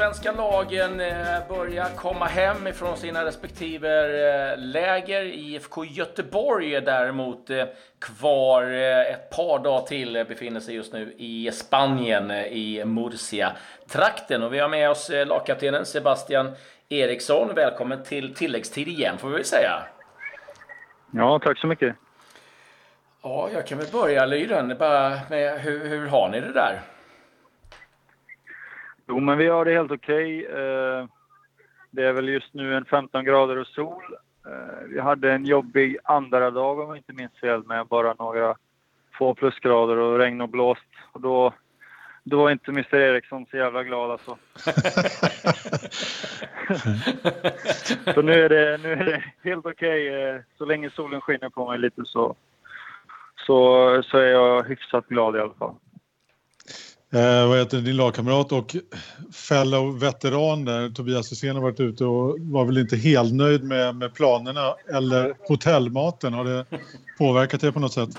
allsvenska lagen eh, börjar komma hem ifrån sina respektive eh, läger. IFK Göteborg är däremot eh, kvar ett par dagar till, befinner sig just nu i Spanien, i Murcia-trakten. Och vi har med oss lagkaptenen Sebastian Eriksson. Välkommen till tilläggstid igen, får vi väl säga. Ja, tack så mycket. Ja, jag kan väl börja Lyren, bara med hur, hur har ni det där? Jo, men vi har det helt okej. Okay. Eh, det är väl just nu en 15 grader och sol. Eh, vi hade en jobbig andra dag om jag inte minns fel med bara några få plusgrader och regn och blåst. Och då, då var inte Mr Eriksson så jävla glad alltså. så nu är, det, nu är det helt okej. Okay. Eh, så länge solen skiner på mig lite så, så, så är jag hyfsat glad i alla fall. Eh, vad heter din lagkamrat och fellow veteran där, Tobias Hysén har varit ute och var väl inte helt nöjd med, med planerna eller hotellmaten. Har det påverkat dig på något sätt?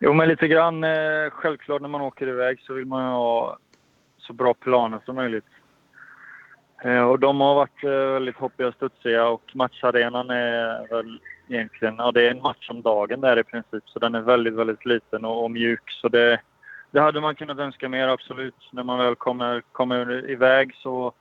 Jo, men lite grann. Eh, självklart när man åker iväg så vill man ha så bra planer som möjligt. Eh, och de har varit eh, väldigt hoppiga och studsiga och matcharenan är väl egentligen, ja det är en match om dagen där i princip. Så den är väldigt, väldigt liten och, och mjuk. Så det, det hade man kunnat önska mer, absolut. När man väl kommer, kommer iväg så,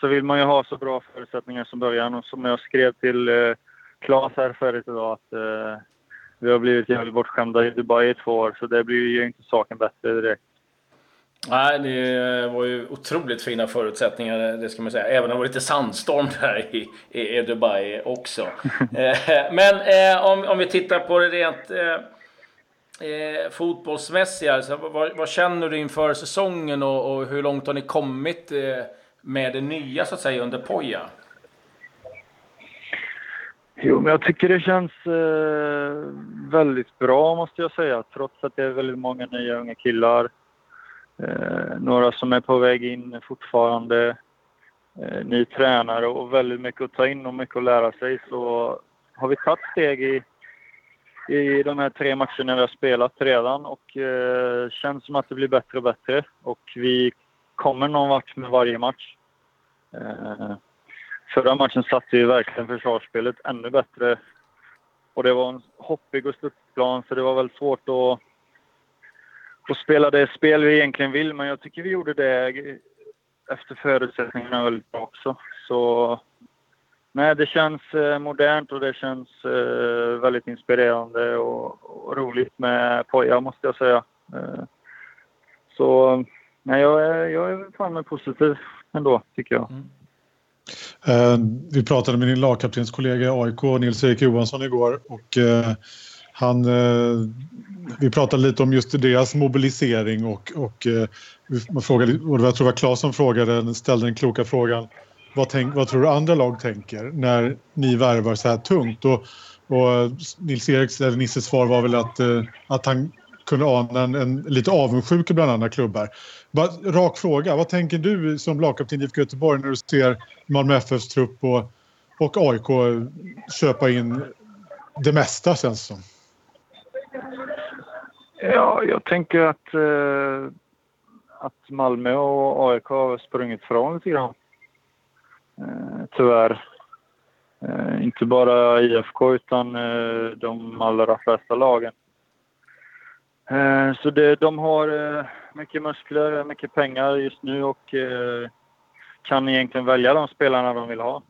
så vill man ju ha så bra förutsättningar som början. Och som jag skrev till eh, Claes här förut idag att eh, vi har blivit jävligt bortskämda i Dubai i två år så det blir ju inte saken bättre direkt. Nej, det var ju otroligt fina förutsättningar, det ska man säga. Även om det var lite sandstorm där i, i Dubai också. Eh, men eh, om, om vi tittar på det rent eh, eh, fotbollsmässiga, alltså, vad, vad, känner du inför säsongen och, och hur långt har ni kommit eh, med det nya så att säga under Poja? Jo, men jag tycker det känns eh, väldigt bra måste jag säga, trots att det är väldigt många nya unga killar. Eh, några som är på väg in fortfarande. Eh, ny tränare och väldigt mycket att ta in och mycket att lära sig så har vi tagit steg i i de här tre matcherna vi har spelat redan och eh, känns som att det blir bättre och bättre. Och vi kommer någon vart med varje match. Eh, förra matchen satte vi verkligen försvarsspelet ännu bättre. Och det var en hoppig och studsplan så det var väl svårt att, att spela det spel vi egentligen vill. Men jag tycker vi gjorde det efter förutsättningarna väldigt bra också. Så Nej, det känns eh, modernt och det känns eh, väldigt inspirerande och, och, roligt med Poja, måste jag säga. Eh, så nej, jag är, jag är fan positiv ändå, tycker jag. Mm. Vi pratade med din lagkaptenskollega i AIK, Nils-Erik Johansson, igår. Och, han, vi pratade lite om just deras mobilisering och, och man frågade, och jag tror det var Claes som frågade, ställde den kloka frågan vad, tänk, vad tror du andra lag tänker när ni värvar så här tungt? Och, och Nils-Eriks, eller Nisses svar var väl att, eh, att han kunde ana en, en lite avundsjuka bland andra klubbar. Bara, rak fråga, vad tänker du som lagkapten i IFK Göteborg när du ser Malmö FFs trupp och, och AIK köpa in det mesta känns som? Ja, jag tänker att, eh, att Malmö och AIK har sprungit från lite grann. Eh, tyvärr. Eh, inte bara IFK utan eh, de allra flesta lagen. Så det, de har mycket muskler, mycket pengar just nu och kan egentligen välja de spelarna de vill ha.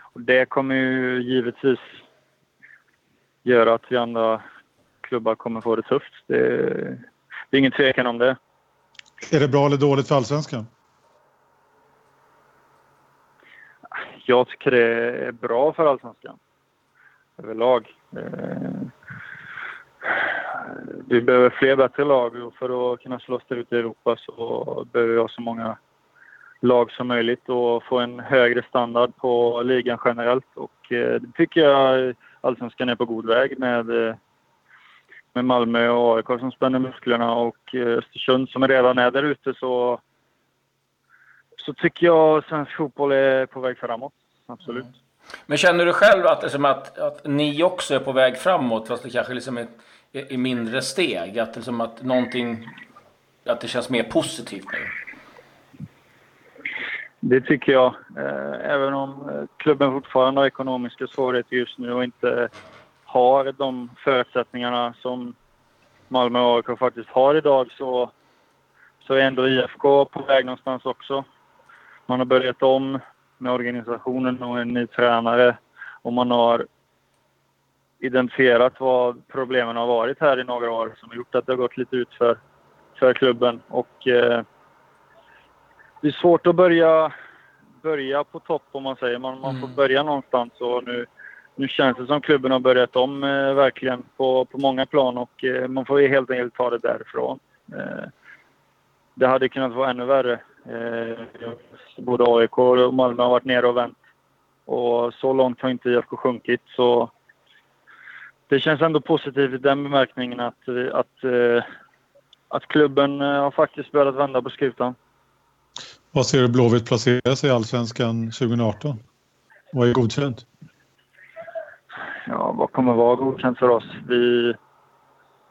Och det kommer ju givetvis göra att vi andra klubbar kommer få det tufft. Det, det är ingen tvekan om det. Är det bra eller dåligt för allsvenskan? Jag tycker det är bra för Allsvenskan överlag. Eh, vi behöver fler bättre lag och för att kunna slåss där ute i Europa så behöver vi ha så många lag som möjligt och få en högre standard på ligan generellt. Och eh, det tycker jag Allsvenskan är på god väg med, eh, med Malmö och AIK som spänner musklerna och eh, Östersund som redan är där ute så så tycker jag svensk fotboll är på väg framåt. Absolut. Mm. Men känner du själv att, liksom att, att ni också är på väg framåt, fast det kanske liksom är i mindre steg? Att, liksom att någonting att det känns mer positivt nu? Det tycker jag. Eh, även om eh, klubben fortfarande har ekonomiska svårigheter just nu och inte har de förutsättningarna som Malmö och AIK faktiskt har idag så, så är ändå IFK på väg någonstans också. Man har börjat om med organisationen och en ny tränare och man har identifierat vad problemen har varit här i några år som har gjort att det har gått lite ut för, för klubben. Och, eh, det är svårt att börja, börja på topp om man säger. Man, man får mm. börja någonstans och nu, nu känns det som klubben har börjat om eh, verkligen på, på många plan och eh, man får helt enkelt ta det därifrån. Eh, det hade kunnat vara ännu värre. Eh, både AIK och Malmö har varit nere och vänt. Och så långt har inte IFK sjunkit. Så det känns ändå positivt i den bemärkningen att, att, eh, att klubben eh, har faktiskt börjat vända på skutan. Vad ser du Blåvitt placera sig i Allsvenskan 2018? Vad är godkänt? Ja, vad kommer vara godkänt för oss? Vi,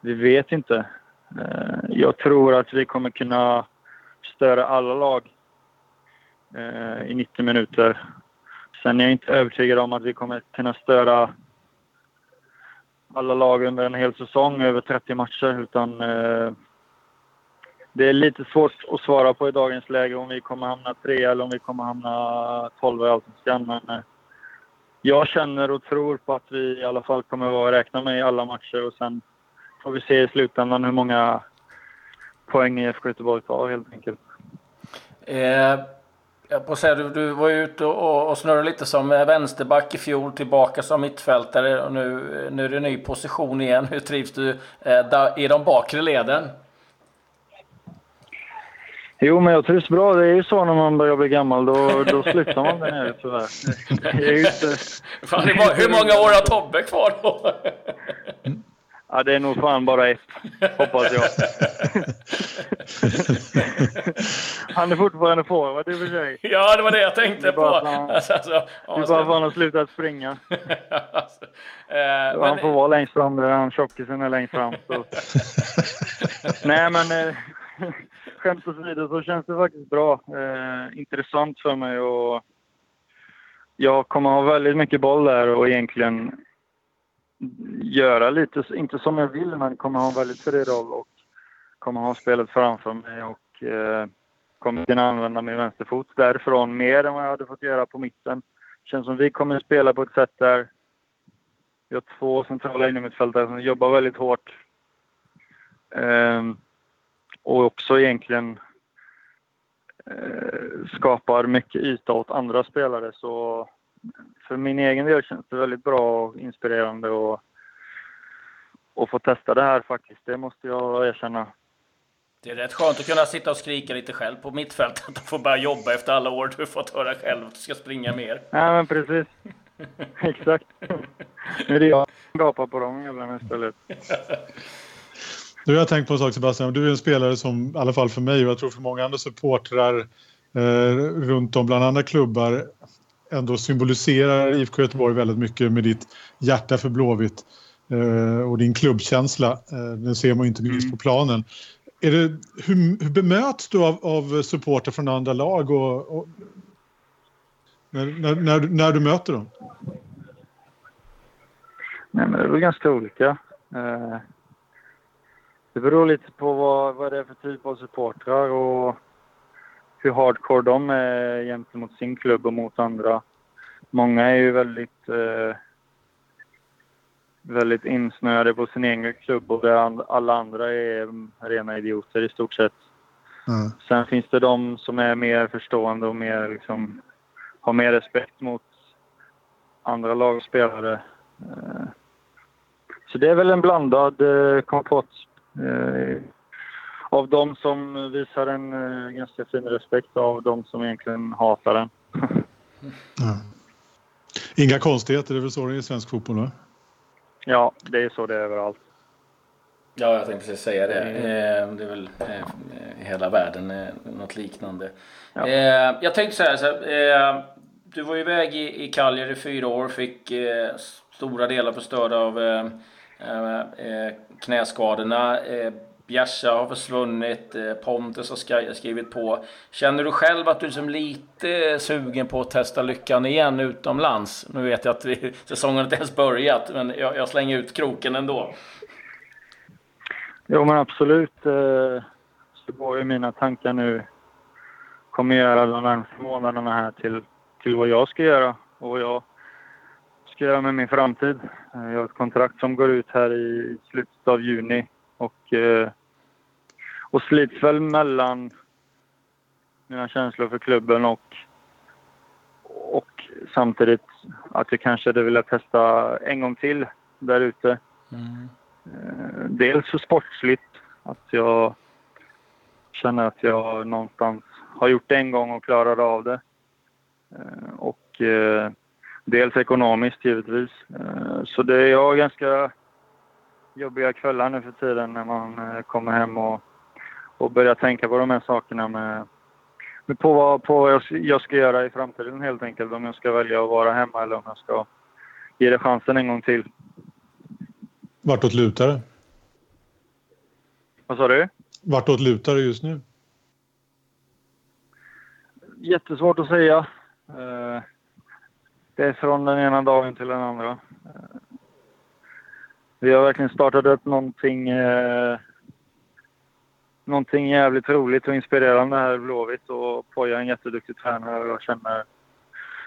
vi vet inte. Jag tror att vi kommer kunna störa alla lag eh, i 90 minuter. Sen är jag inte övertygad om att vi kommer kunna störa alla lag under en hel säsong över 30 matcher utan eh, det är lite svårt att svara på i dagens läge om vi kommer hamna tre eller om vi kommer hamna 12 i Allsvenskan. Men eh, jag känner och tror på att vi i alla fall kommer vara räkna med i alla matcher och sen får vi se i slutändan hur många poäng IFK Göteborg tar helt enkelt. Eh, jag på säga, du, du var ute och, och snurrade lite som vänsterback i fjol, tillbaka som mittfältare och nu, nu är det en ny position igen. Hur trivs du eh, i de bakre leden? Jo, men jag trivs bra. Det är ju så när man börjar bli gammal. Då, då slutar man där nere tyvärr. Det är inte... Fan, hur många år har Tobbe kvar då? Ja, det är nog fan bara ett, hoppas jag. han är fortfarande forward i och för sig. Ja, det var det jag tänkte på. Han, alltså, alltså, det är bara för att han har slutat springa. alltså, eh, han får vara längst fram där han tjockisen är längst fram. Nej, men eh, skämt åsido så känns det faktiskt bra. Eh, intressant för mig och jag kommer ha väldigt mycket boll där och egentligen göra lite, inte som jag vill, men kommer ha en väldigt fri roll och kommer ha spelet framför mig och eh, kommer kunna använda min vänsterfot därifrån mer än vad jag hade fått göra på mitten. Det känns som vi kommer spela på ett sätt där vi har två centrala innermittfältare som jobbar väldigt hårt. Eh, och också egentligen eh, skapar mycket yta åt andra spelare. Så för min egen del känns det väldigt bra och inspirerande och, och få testa det här faktiskt. Det måste jag erkänna. Det är rätt skönt att kunna sitta och skrika lite själv på mittfältet och få börja jobba efter alla år du fått höra själv att du ska springa mer. Ja, men precis. Exakt. Nu är det jag som gapar på de jävlarna istället. Du har jag tänkt på en sak Sebastian. Du är en spelare som, i alla fall för mig och jag tror för många andra supportrar eh, runt om bland andra klubbar ändå symboliserar IFK Göteborg väldigt mycket med ditt hjärta för Blåvitt eh, och din klubbkänsla. Eh, den ser man inte minst mm. på planen. Är det, hur, hur bemöts du av, av supporter från andra lag och, och när, när, när, när, du möter dem? Nej, men det är väl ganska olika. Eh, det beror lite på vad, vad det är för typ av supportrar och hur hardcore de är gentemot sin klubb och mot andra. Många är ju väldigt, eh, väldigt insnöade på sin egen klubb och alla andra är rena idioter i stort sett. Mm. Sen finns det de som är mer förstående och mer liksom, har mer respekt mot andra lagspelare. Eh, så det är väl en blandad eh, kompott. Eh, av de som visar en uh, ganska fin respekt av de som egentligen hatar den. ja. Inga konstigheter, det är väl så det är i svensk fotboll? Va? Ja, det är så det är överallt. Ja, jag tänkte precis säga det. Mm. Det är väl i hela världen något liknande. Ja. Jag tänkte så här, så här du var iväg i, i Kaljer i fyra år, fick stora delar förstörda av knäskadorna Bjärsa har försvunnit, eh, Pontus har skrivit på. Känner du själv att du är liksom lite sugen på att testa lyckan igen utomlands? Nu vet jag att vi, säsongen inte ens börjat, men jag, jag slänger ut kroken ändå. Jo, men absolut. Eh, så går ju mina tankar nu. Kommer göra de närmaste månaderna här till, till vad jag ska göra och vad jag ska göra med min framtid. Eh, jag har ett kontrakt som går ut här i slutet av juni och, eh, och slits väl mellan mina känslor för klubben och, och samtidigt att jag kanske hade velat testa en gång till där ute. Mm. Eh, dels så sportsligt, att jag känner att jag någonstans har gjort det en gång och klarade av det. Och Dels ekonomiskt givetvis. Eh, så det är jag ganska jobbiga kvällar nu för tiden när man eh, kommer hem och, och börjar tänka på de här sakerna med, med på vad, på vad jag ska göra i framtiden helt enkelt. Om jag ska välja att vara hemma eller om jag ska ge det chansen en gång till. Vartåt lutar det? Vad sa du? Vartåt lutar det just nu? Jättesvårt att säga. Eh, det är från den ena dagen till den andra. Vi har verkligen startat upp någonting, eh, någonting jävligt roligt och inspirerande här i Blåvitt. Och Poja är en jätteduktig tränare och jag känner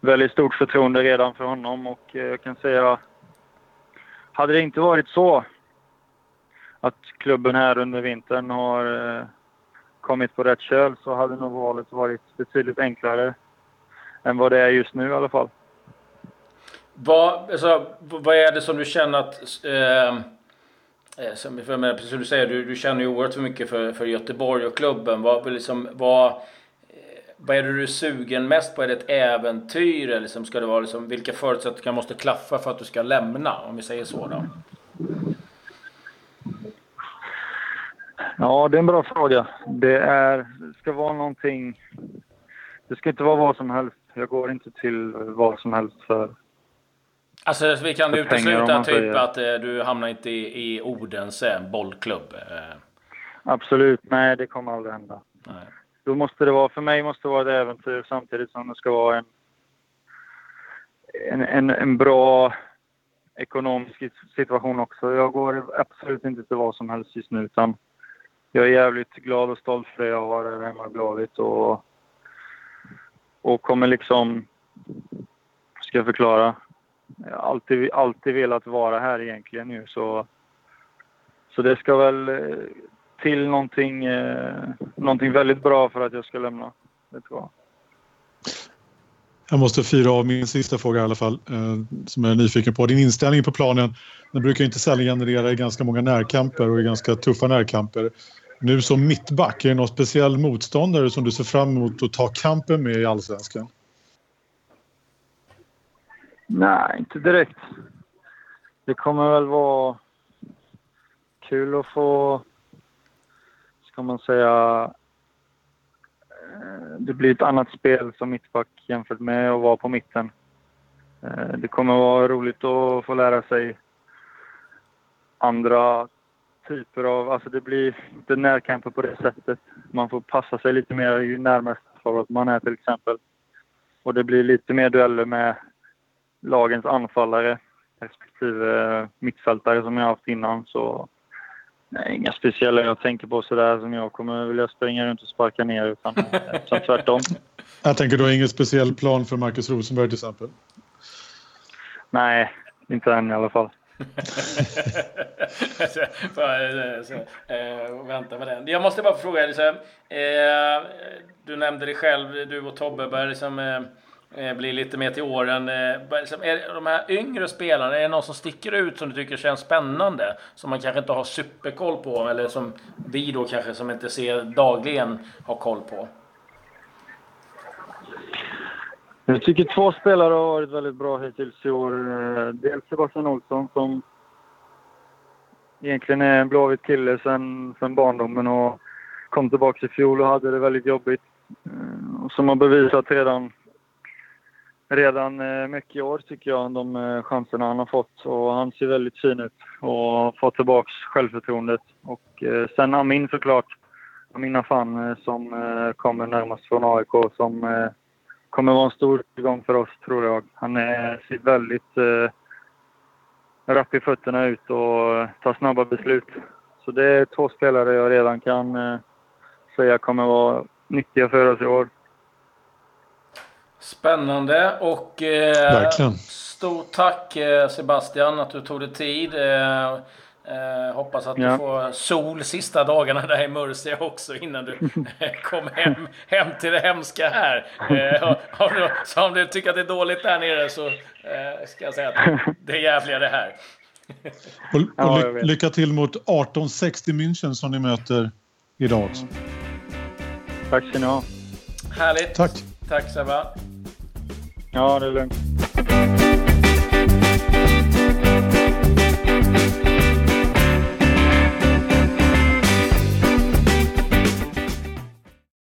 väldigt stort förtroende redan för honom. Och eh, jag kan säga, hade det inte varit så att klubben här under vintern har eh, kommit på rätt köl så hade nog valet varit betydligt enklare än vad det är just nu i alla fall. Vad, alltså, vad är det som du känner att... Eh Eh, som, för mig, precis som du säger, du, du känner ju oerhört mycket för, för Göteborg och klubben. Vad, liksom, vad, eh, vad är det du är sugen mest på? Är det ett äventyr? Eller liksom, ska det vara liksom, vilka förutsättningar måste klaffa för att du ska lämna? Om vi säger så då. Ja, det är en bra fråga. Det är, ska vara någonting... Det ska inte vara vad som helst. Jag går inte till vad som helst för Alltså vi kan utesluta typ säger. att eh, du hamnar inte i, i Odense bollklubb? Eh. Absolut, nej det kommer aldrig hända. Nej. Då måste det vara, för mig måste det vara ett äventyr samtidigt som det ska vara en, en, en, en bra ekonomisk situation också. Jag går absolut inte till vad som helst just nu utan jag är jävligt glad och stolt för det jag har här hemma i Blåvitt och, och kommer liksom, ska jag förklara, jag har alltid, alltid velat vara här egentligen nu så, så det ska väl eh, till någonting, eh, någonting väldigt bra för att jag ska lämna. Det tror jag. Jag måste fira av min sista fråga i alla fall, eh, som jag är nyfiken på. Din inställning på planen, den brukar inte sällan generera i ganska många närkamper och i ganska tuffa närkamper. Nu som mittback, är det någon speciell motståndare som du ser fram emot att ta kampen med i Allsvenskan? Nej, inte direkt. Det kommer väl vara kul att få, ska man säga, eh, det blir ett annat spel som mittback jämfört med att vara på mitten. Eh, det kommer vara roligt att få lära sig andra typer av, alltså det blir inte närkamper på det sättet. Man får passa sig lite mer ju närmast för man är till exempel. Och det blir lite mer dueller med lagens anfallare respektive mittfältare som jag haft innan. Så nej, inga speciella jag tänker på sådär som jag kommer vilja springa runt och sparka ner utan, utan tvärtom. Jag tänker du har ingen speciell plan för Marcus Rosenberg till exempel? Nej, inte än i alla fall. så, så, äh, vänta med den. Jag måste bara fråga, liksom, äh, du nämnde det själv, du och Tobbe började liksom, äh, Eh, Eh, blir lite mer till åren. Eh, är de här yngre spelarna, är det någon som sticker ut som du tycker känns spännande? Som man kanske inte har superkoll på eller som vi då kanske som inte ser dagligen har koll på? Jag tycker två spelare har varit väldigt bra hittills i år. Eh, dels Sebastian Olsson som egentligen är en blåvit kille sen, sen barndomen och kom tillbaka i fjol och hade det väldigt jobbigt. Som har bevisat redan redan eh, mycket i år tycker jag, de eh, chanserna han har fått. Och han ser väldigt fin ut och har fått tillbaka självförtroendet. Och eh, sen Amin såklart, Amin Afan som kommer närmast från AIK som kommer vara en stor tillgång för oss tror jag. Han är, ser väldigt eh, rapp i fötterna ut och tar snabba beslut. Så det är två spelare jag redan kan eh, säga kommer vara nyttiga för oss i år. Spännande och eh, stort tack eh, Sebastian att du tog dig tid. Eh, eh, hoppas att ja. du får sol sista dagarna där i Murcia också innan du kommer hem, hem till det hemska här. Eh, om du, så om du tycker att det är dåligt där nere så eh, ska jag säga att det är jävligare här. och, och ly lycka till mot 1860 München som ni möter idag också. Tack ska ni ha. Härligt. Tack. Tack Sebba. Ja, det är lugnt.